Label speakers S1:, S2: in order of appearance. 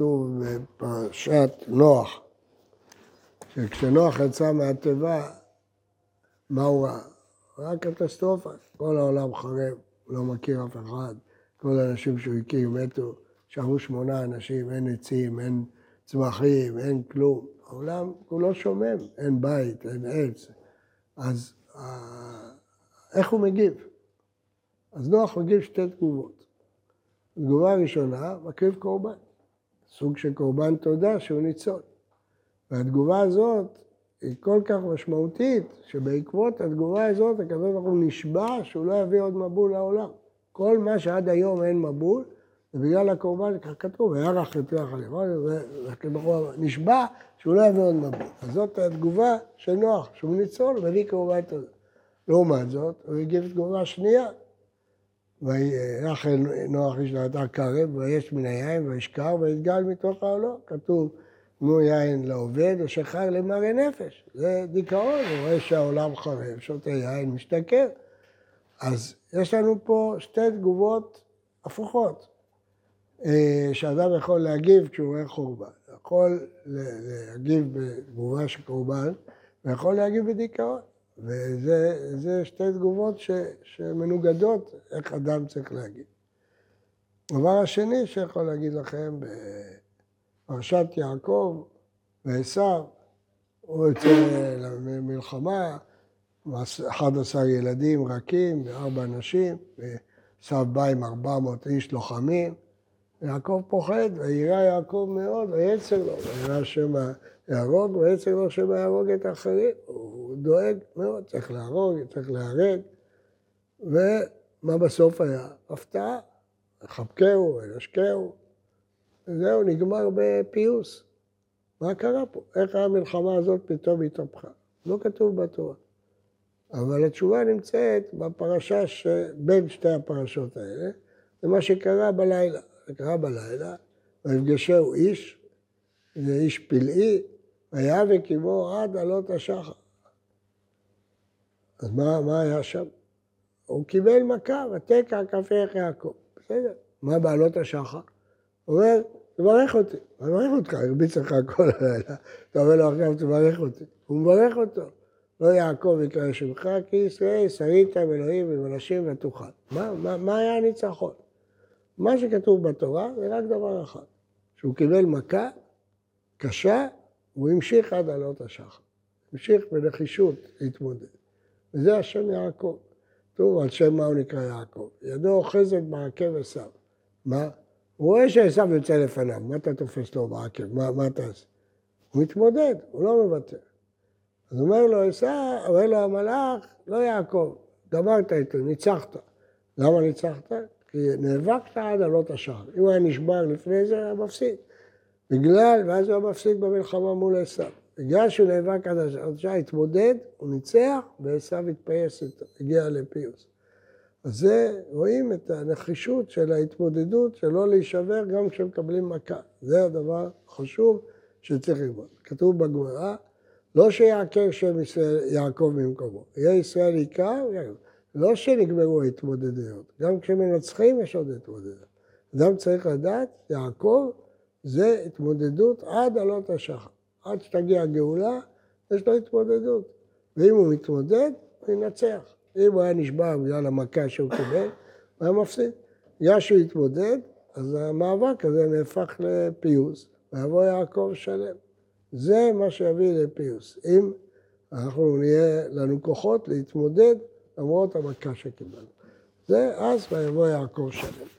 S1: כתוב בפרשת נוח, שכשנוח יצא מהתיבה, מה הוא ראה? ראה קטסטרופה, כל העולם חרב, לא מכיר אף אחד, כל האנשים שהוא הכיר מתו, שרו שמונה אנשים, אין עצים, אין צמחים, אין כלום. העולם כולו שומם, אין בית, אין עץ. אז אה, איך הוא מגיב? אז נוח מגיב שתי תגובות. תגובה ראשונה, מקריב קורבן. סוג של קורבן תודה שהוא ניצול. והתגובה הזאת היא כל כך משמעותית, שבעקבות התגובה הזאת הקדוש ברוך הוא נשבע שהוא לא יביא עוד מבול לעולם. כל מה שעד היום אין מבול, ובגלל הקורבן, כך כתוב, וירח את ריח הלבן, נשבע שהוא לא יביא עוד מבול. אז זאת התגובה של נוח, שהוא ניצול, מביא קורבן תודה. לעומת זאת, הוא הגיב תגובה שנייה. וירח נוח איש לאתר קרב, ויש מן היין, וישכר, ויתגל מתוך העולם. כתוב, תנו יין לעובד, ושחר למראה נפש. זה דיכאון, הוא רואה שהעולם חרב, שותה יין, משתכר. אז יש לנו פה שתי תגובות הפוכות. אה, שאדם יכול להגיב כשהוא רואה חורבן. יכול להגיב בתגובה של קורבן, ויכול להגיב בדיכאון. וזה שתי תגובות ש, שמנוגדות איך אדם צריך להגיב. הדבר השני שיכול להגיד לכם, בפרשת יעקב ועשו, הוא יוצא למלחמה, 11 ילדים רכים וארבע נשים, ועשו בא עם 400 איש לוחמים. יעקב פוחד, וירא יעקב מאוד, ויצר לו, וירא שמא יהרוג, ויצר לו שמא יהרוג את האחרים. הוא דואג מאוד, צריך להרוג, צריך להרג. ומה בסוף היה? הפתעה, חבקהו, ונשקהו. וזהו, נגמר בפיוס. מה קרה פה? איך המלחמה הזאת פתאום התהפכה? לא כתוב בתורה. אבל התשובה נמצאת בפרשה שבין שתי הפרשות האלה, זה מה שקרה בלילה. קרה בלילה, ויפגשהו איש, זה איש פלאי, ויאבק עמו עד עלות השחר. אז מה, מה היה שם? הוא קיבל מכה, ותקע כפיך יעקב. בסדר, מה בעלות השחר? הוא אומר, תברך אותי. אני מברך אותך, הרביץ לך כל הלילה. אתה אומר לו עכשיו, תברך אותי. הוא מברך אותו. לא יעקב יקרא שמך, כי ישראל שרית עם אלוהים ועם אנשים ותוכל. מה, מה, מה היה הניצחון? מה שכתוב בתורה זה רק דבר אחד, שהוא קיבל מכה קשה, והוא המשיך עד עלות השחר. המשיך בנחישות להתמודד. וזה השם יעקב. טוב, על שם מה הוא נקרא יעקב? ידו אוחזת בעקב עשיו. מה? הוא רואה שעשיו יוצא לפניו, מה אתה תופס לו בעקב? מה, מה אתה עושה? הוא מתמודד, הוא לא מוותר. אז אומר לו עשיו, אומר לו המלאך, לא יעקב, גמרת איתו, ניצחת. למה ניצחת? כי נאבקת עד עלות השער. אם היה נשבר לפני זה, היה מפסיד. בגלל, ואז הוא היה מפסיד במלחמה מול עשיו. בגלל שהוא נאבק עד השער, התמודד, הוא ניצח, ועשיו התפייס איתו, הגיע לפיוס. אז זה, רואים את הנחישות של ההתמודדות, שלא להישבר גם כשמקבלים מכה. זה הדבר החשוב שצריך ללמוד. כתוב בגמרא, לא שיעקר שם ישראל יעקב ממקומו, יהיה ישראל עיקר, יעקב. לא שנגמרו ההתמודדויות, גם כשמנצחים יש עוד התמודדויות. אדם צריך לדעת, יעקב זה התמודדות עד עלות השחר. עד שתגיע הגאולה, יש לו התמודדות. ואם הוא מתמודד, הוא ינצח. אם הוא היה נשבע בגלל המכה שהוא קיבל, הוא היה מפסיד. בגלל שהוא התמודד, אז המאבק הזה נהפך לפיוס, ויבוא יעקב שלם. זה מה שיביא לפיוס. אם אנחנו נהיה לנו כוחות להתמודד למרות המכה שקיבלנו. זה אז ויבוא יעקב שלם.